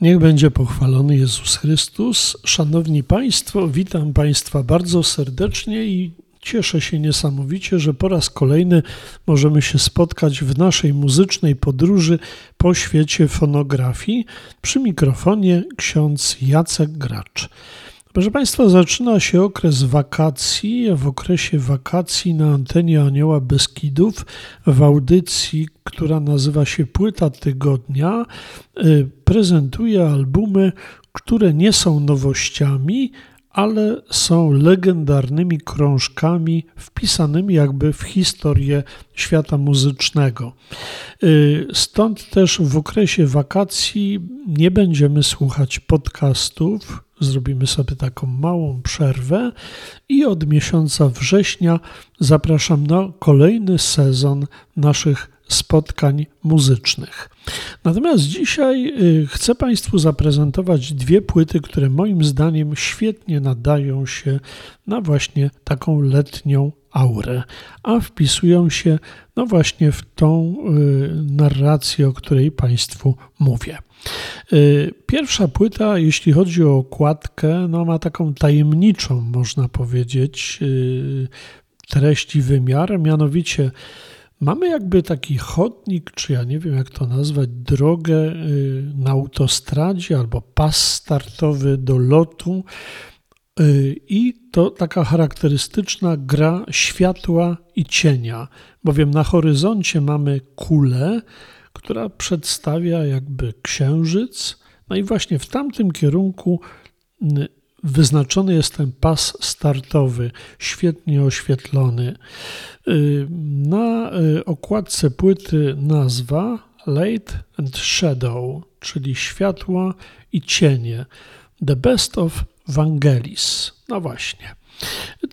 Niech będzie pochwalony Jezus Chrystus. Szanowni Państwo, witam Państwa bardzo serdecznie i cieszę się niesamowicie, że po raz kolejny możemy się spotkać w naszej muzycznej podróży po świecie fonografii. Przy mikrofonie ksiądz Jacek Gracz. Proszę Państwa, zaczyna się okres wakacji. W okresie wakacji na antenie Anioła Beskidów w audycji, która nazywa się Płyta Tygodnia, y, prezentuje albumy, które nie są nowościami, ale są legendarnymi krążkami wpisanymi jakby w historię świata muzycznego. Y, stąd też w okresie wakacji nie będziemy słuchać podcastów, zrobimy sobie taką małą przerwę i od miesiąca września zapraszam na kolejny sezon naszych spotkań muzycznych. Natomiast dzisiaj y, chcę Państwu zaprezentować dwie płyty, które moim zdaniem świetnie nadają się na właśnie taką letnią aurę, a wpisują się no właśnie w tą y, narrację, o której Państwu mówię. Y, pierwsza płyta, jeśli chodzi o okładkę, no ma taką tajemniczą, można powiedzieć, treść i wymiar, mianowicie Mamy jakby taki chodnik, czy ja nie wiem jak to nazwać, drogę y, na autostradzie albo pas startowy do lotu. Y, I to taka charakterystyczna gra światła i cienia, bowiem na horyzoncie mamy kulę, która przedstawia jakby księżyc. No i właśnie w tamtym kierunku wyznaczony jest ten pas startowy, świetnie oświetlony. Y, na y, okładce płyty nazwa Light and Shadow, czyli światła i cienie. The Best of Vangelis. No właśnie.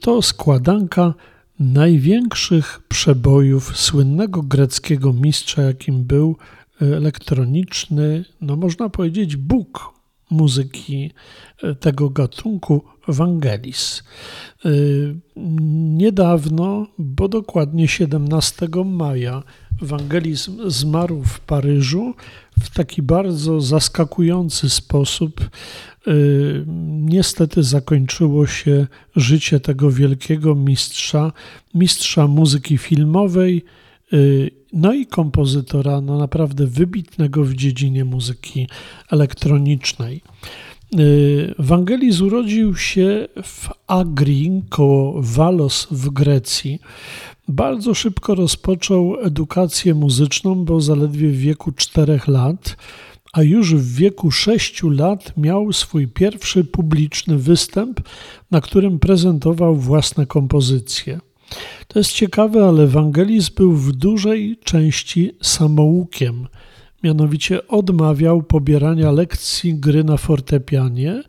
To składanka największych przebojów słynnego greckiego mistrza, jakim był y, elektroniczny, no można powiedzieć, Bóg muzyki e, tego gatunku Vangelis. E, niedawno, bo dokładnie 17 maja, Vangelis zmarł w Paryżu w taki bardzo zaskakujący sposób. E, niestety zakończyło się życie tego wielkiego mistrza, mistrza muzyki filmowej no i kompozytora no naprawdę wybitnego w dziedzinie muzyki elektronicznej. Y, Wangelis urodził się w Agri koło Walos w Grecji. Bardzo szybko rozpoczął edukację muzyczną, bo zaledwie w wieku 4 lat, a już w wieku 6 lat miał swój pierwszy publiczny występ, na którym prezentował własne kompozycje. To jest ciekawe, ale Ewangelizm był w dużej części samoukiem. Mianowicie odmawiał pobierania lekcji gry na fortepianie,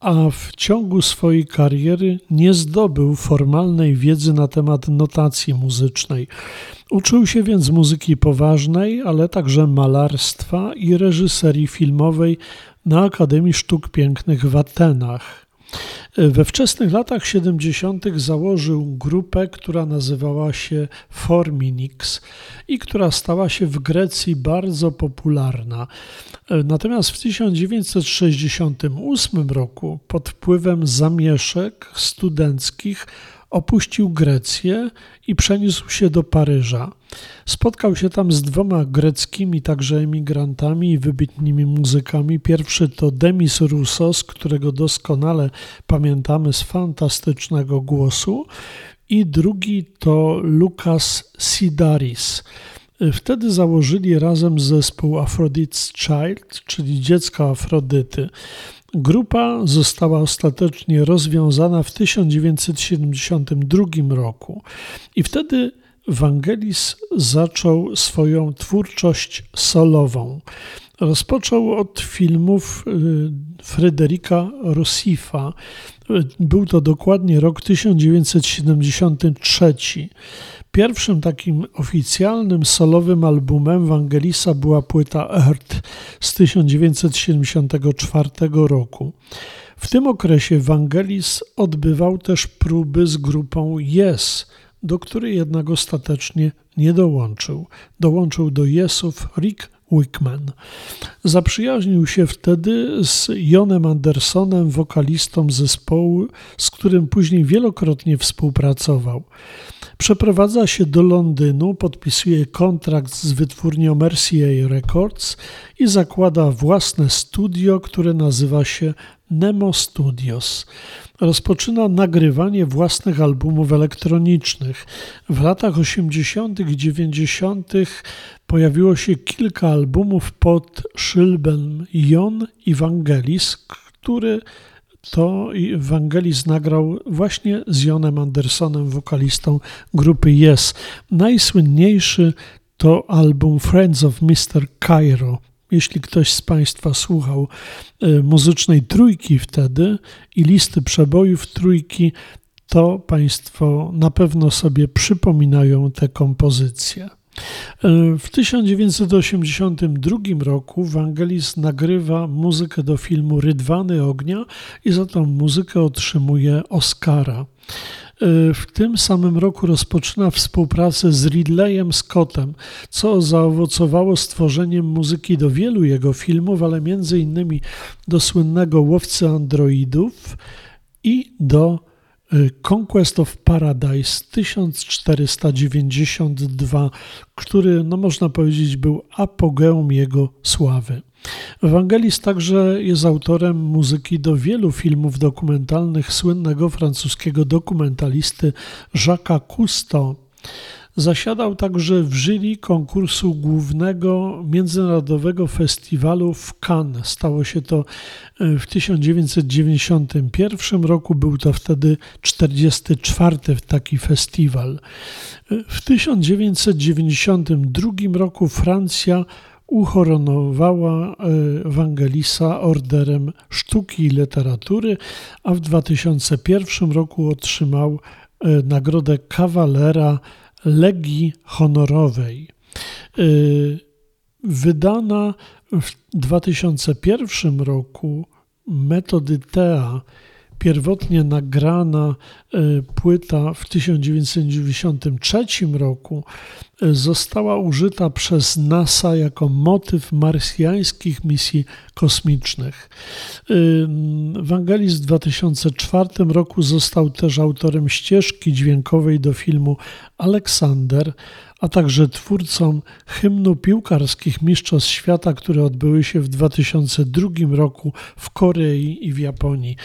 a w ciągu swojej kariery nie zdobył formalnej wiedzy na temat notacji muzycznej. Uczył się więc muzyki poważnej, ale także malarstwa i reżyserii filmowej na Akademii Sztuk Pięknych w Atenach. We wczesnych latach 70. założył grupę, która nazywała się Forminix i która stała się w Grecji bardzo popularna. Natomiast w 1968 roku pod wpływem zamieszek studenckich opuścił Grecję i przeniósł się do Paryża. Spotkał się tam z dwoma greckimi także emigrantami i wybitnymi muzykami. Pierwszy to Demis Roussos, którego doskonale pamiętamy z fantastycznego głosu, i drugi to Lukas Sidaris. Wtedy założyli razem zespół Aphrodite's Child, czyli dziecko Afrodyty. Grupa została ostatecznie rozwiązana w 1972 roku i wtedy Wangelis zaczął swoją twórczość solową. Rozpoczął od filmów y, Fryderyka Rossifa. Był to dokładnie rok 1973. Pierwszym takim oficjalnym solowym albumem Wangelisa była płyta Earth z 1974 roku. W tym okresie Wangelis odbywał też próby z grupą Yes, do której jednak ostatecznie nie dołączył. Dołączył do Yesów Rick Wickman. Zaprzyjaźnił się wtedy z Jonem Andersonem, wokalistą zespołu, z którym później wielokrotnie współpracował. Przeprowadza się do Londynu, podpisuje kontrakt z wytwórnią Mercier Records i zakłada własne studio, które nazywa się Nemo Studios. Rozpoczyna nagrywanie własnych albumów elektronicznych. W latach 80. i 90. pojawiło się kilka albumów pod szyldem Jon Evangelis, który to Evangelis nagrał właśnie z Jonem Andersonem, wokalistą grupy Yes. Najsłynniejszy to album Friends of Mr. Cairo. Jeśli ktoś z Państwa słuchał e, muzycznej trójki wtedy i listy przebojów trójki, to Państwo na pewno sobie przypominają te kompozycje. E, w 1982 roku Wangelis nagrywa muzykę do filmu Rydwany Ognia i za tą muzykę otrzymuje Oscara. Y, w tym samym roku rozpoczyna współpracę z Ridleyem Scottem, co zaowocowało stworzeniem muzyki do wielu jego filmów, ale między innymi do słynnego Łowcy Androidów i do Conquest of Paradise 1492, który, no można powiedzieć, był apogeum jego sławy. Ewangelis także jest autorem muzyki do wielu filmów dokumentalnych słynnego francuskiego dokumentalisty Jacques'a Cousteau. Zasiadał także w jury konkursu głównego Międzynarodowego Festiwalu w Cannes. Stało się to e, w 1991 roku, był to wtedy 44 taki festiwal. E, w 1992 roku Francja uhoronowała Ewangelisa orderem sztuki i literatury, a w 2001 roku otrzymał e, nagrodę kawalera Legii Honorowej. E, wydana w 2001 roku Metodytea pierwotnie nagrana e, płyta w 1993 roku e, została użyta przez NASA jako motyw marsjańskich misji kosmicznych. E, Wangelis w 2004 roku został też autorem ścieżki dźwiękowej do filmu Aleksander, a także twórcą hymnu piłkarskich Mistrzostw Świata, które odbyły się w 2002 roku w Korei i w Japonii.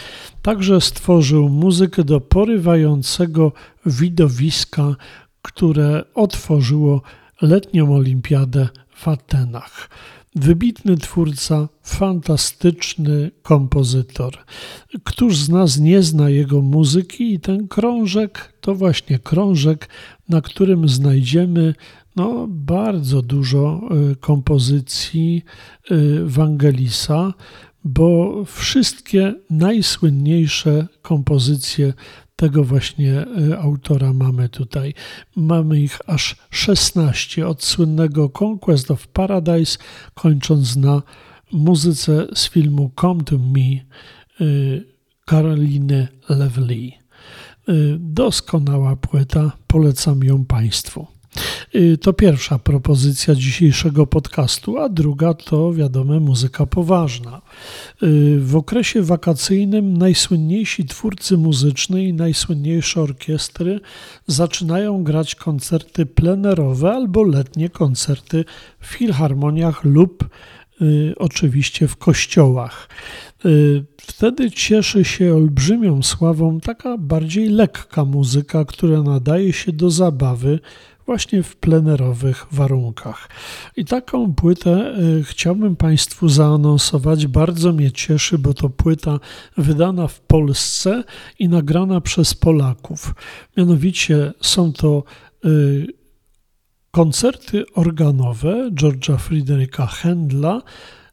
Także stworzył muzykę do porywającego widowiska, które otworzyło letnią olimpiadę w Atenach. Wybitny twórca, fantastyczny kompozytor. Któż z nas nie zna jego muzyki i ten krążek to właśnie krążek, na którym znajdziemy no, bardzo dużo y, kompozycji y, Wangelisa, bo wszystkie najsłynniejsze kompozycje tego właśnie y, autora mamy tutaj. Mamy ich aż 16, od słynnego Conquest of Paradise, kończąc na muzyce z filmu Come to Me Karoliny Levely. Y, doskonała płyta, polecam ją Państwu. Y, to pierwsza propozycja dzisiejszego podcastu, a druga to wiadome muzyka poważna. Y, w okresie wakacyjnym najsłynniejsi twórcy muzyczni i najsłynniejsze orkiestry zaczynają grać koncerty plenerowe albo letnie koncerty w filharmoniach lub oczywiście w kościołach. Wtedy cieszy się olbrzymią sławą taka bardziej lekka muzyka, która nadaje się do zabawy właśnie w plenerowych warunkach. I taką płytę y, chciałbym Państwu zaanonsować. Bardzo mnie cieszy, bo to płyta wydana w Polsce i nagrana przez Polaków. Mianowicie są to y, koncerty organowe George'a Fryderyka Händla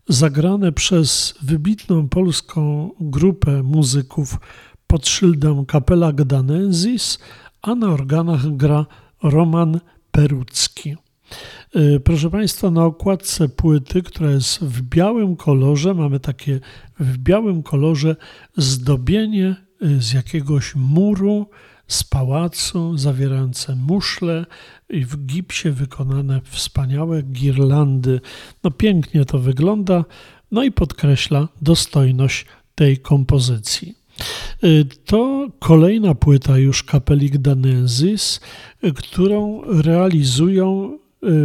zagrane przez wybitną polską grupę muzyków pod szyldem Kapela Gdanensis, a na organach gra Roman Perucki. Y, proszę Państwa, na okładce płyty, która jest w białym kolorze, mamy takie w białym kolorze zdobienie y, z jakiegoś muru, z pałacu, zawierające muszle i w gipsie wykonane wspaniałe girlandy. No pięknie to wygląda, no i podkreśla dostojność tej kompozycji. Y, to kolejna płyta już Kapelik Danensis, którą realizują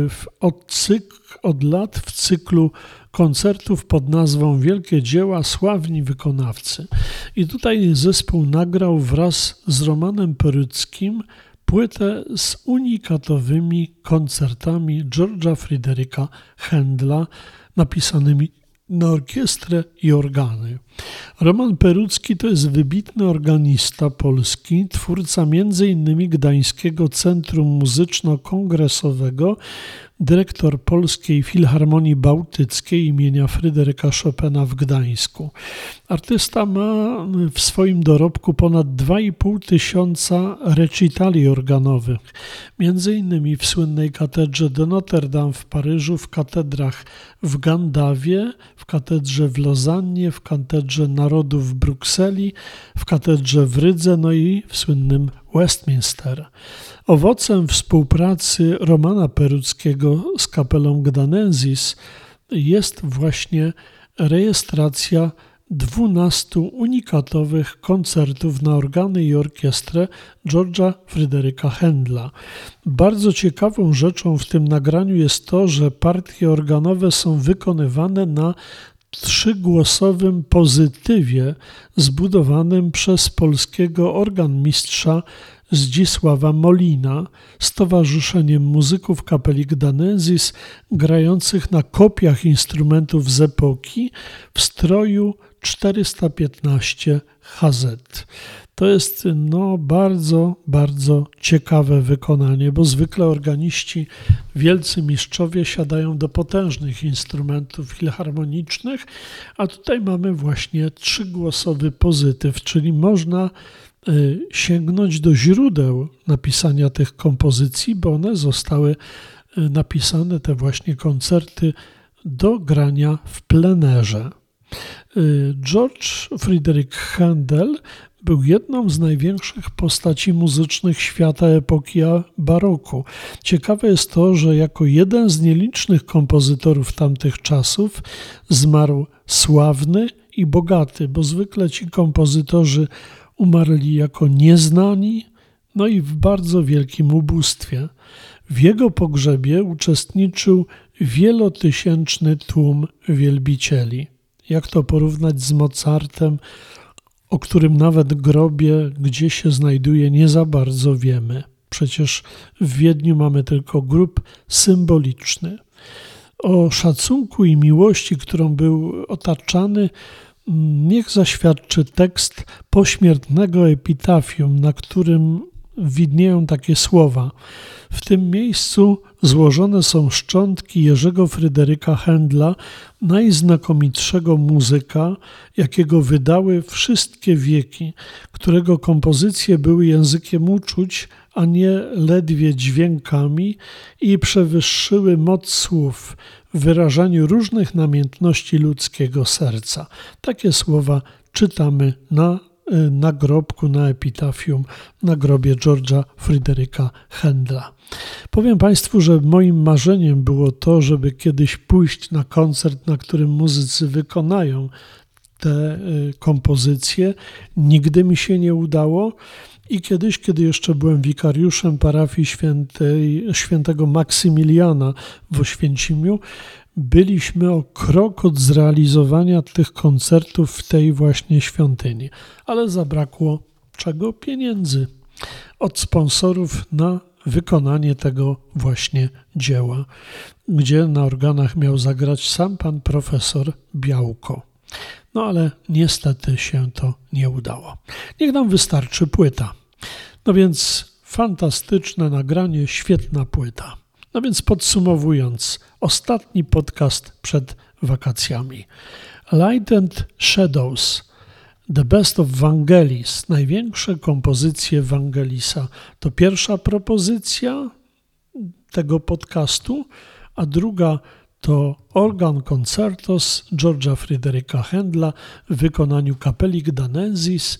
w, od, cykl, od lat w cyklu koncertów pod nazwą Wielkie Dzieła Sławni Wykonawcy. I tutaj zespół nagrał wraz z Romanem Peryckim płytę z unikatowymi koncertami George'a Fryderyka Händla napisanymi na orkiestrę i organy. Roman Perucki to jest wybitny organista polski, twórca m.in. Gdańskiego Centrum Muzyczno-Kongresowego, dyrektor Polskiej Filharmonii Bałtyckiej imienia Fryderyka Chopina w Gdańsku. Artysta ma w swoim dorobku ponad 2,5 tysiąca recitali organowych, między innymi w słynnej katedrze de Notre Dame w Paryżu, w katedrach w Gandawie, w katedrze w Lozannie, w katedrze Narodów w Brukseli, w katedrze w Rydze, no i w słynnym Westminster. Owocem współpracy Romana Peruckiego z kapelą Gdanensis jest właśnie rejestracja 12 unikatowych koncertów na organy i orkiestrę George'a Fryderyka Händla. Bardzo ciekawą rzeczą w tym nagraniu jest to, że partie organowe są wykonywane na trzygłosowym pozytywie zbudowanym przez polskiego organmistrza Zdzisława Molina z Towarzyszeniem Muzyków Kapeli Gdanensis grających na kopiach instrumentów z epoki w stroju 415 HZ. To jest no, bardzo, bardzo ciekawe wykonanie, bo zwykle organiści, wielcy mistrzowie siadają do potężnych instrumentów filharmonicznych, a tutaj mamy właśnie trzygłosowy pozytyw, czyli można y, sięgnąć do źródeł napisania tych kompozycji, bo one zostały y, napisane, te właśnie koncerty, do grania w plenerze. Y, George Friedrich Handel był jedną z największych postaci muzycznych świata epoki baroku. Ciekawe jest to, że jako jeden z nielicznych kompozytorów tamtych czasów zmarł sławny i bogaty, bo zwykle ci kompozytorzy umarli jako nieznani, no i w bardzo wielkim ubóstwie. W jego pogrzebie uczestniczył wielotysięczny tłum wielbicieli. Jak to porównać z Mozartem, o którym nawet grobie, gdzie się znajduje, nie za bardzo wiemy. Przecież w Wiedniu mamy tylko grób symboliczny. O szacunku i miłości, którą był otaczany, niech zaświadczy tekst pośmiertnego epitafium, na którym widnieją takie słowa. W tym miejscu złożone są szczątki Jerzego Fryderyka Händla, najznakomitszego muzyka, jakiego wydały wszystkie wieki, którego kompozycje były językiem uczuć, a nie ledwie dźwiękami i przewyższyły moc słów w wyrażaniu różnych namiętności ludzkiego serca. Takie słowa czytamy na nagrobku, na epitafium, na grobie George'a Fryderyka Händla. Powiem Państwu, że moim marzeniem było to, żeby kiedyś pójść na koncert, na którym muzycy wykonają te y, kompozycje. Nigdy mi się nie udało. I kiedyś, kiedy jeszcze byłem wikariuszem parafii świętej, świętego Maksymiliana w Oświęcimiu, byliśmy o krok od zrealizowania tych koncertów w tej właśnie świątyni, ale zabrakło czego? Pieniędzy od sponsorów na wykonanie tego właśnie dzieła, gdzie na organach miał zagrać sam pan profesor Białko. No ale niestety się to nie udało. Niech nam wystarczy płyta. No więc fantastyczne nagranie, świetna płyta. No więc podsumowując, ostatni podcast przed wakacjami. Light and Shadows, The Best of Vangelis, największe kompozycje Vangelisa. To pierwsza propozycja tego podcastu, a druga to organ concertos George'a Fryderyka Händla w wykonaniu Kapelik Danensis,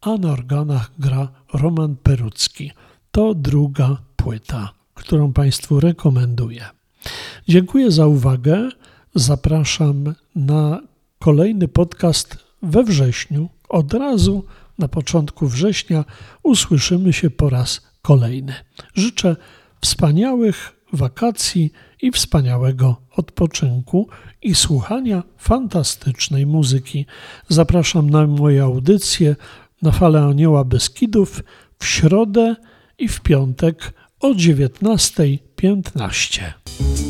a na organach gra Roman Perucki. To druga płyta, którą Państwu rekomenduję. Dziękuję za uwagę. Zapraszam na kolejny podcast we wrześniu. Od razu na początku września usłyszymy się po raz kolejny. Życzę wspaniałych wakacji i wspaniałego odpoczynku i słuchania fantastycznej muzyki. Zapraszam na moje audycje na falę Anioła Beskidów w środę i w piątek o 19.15.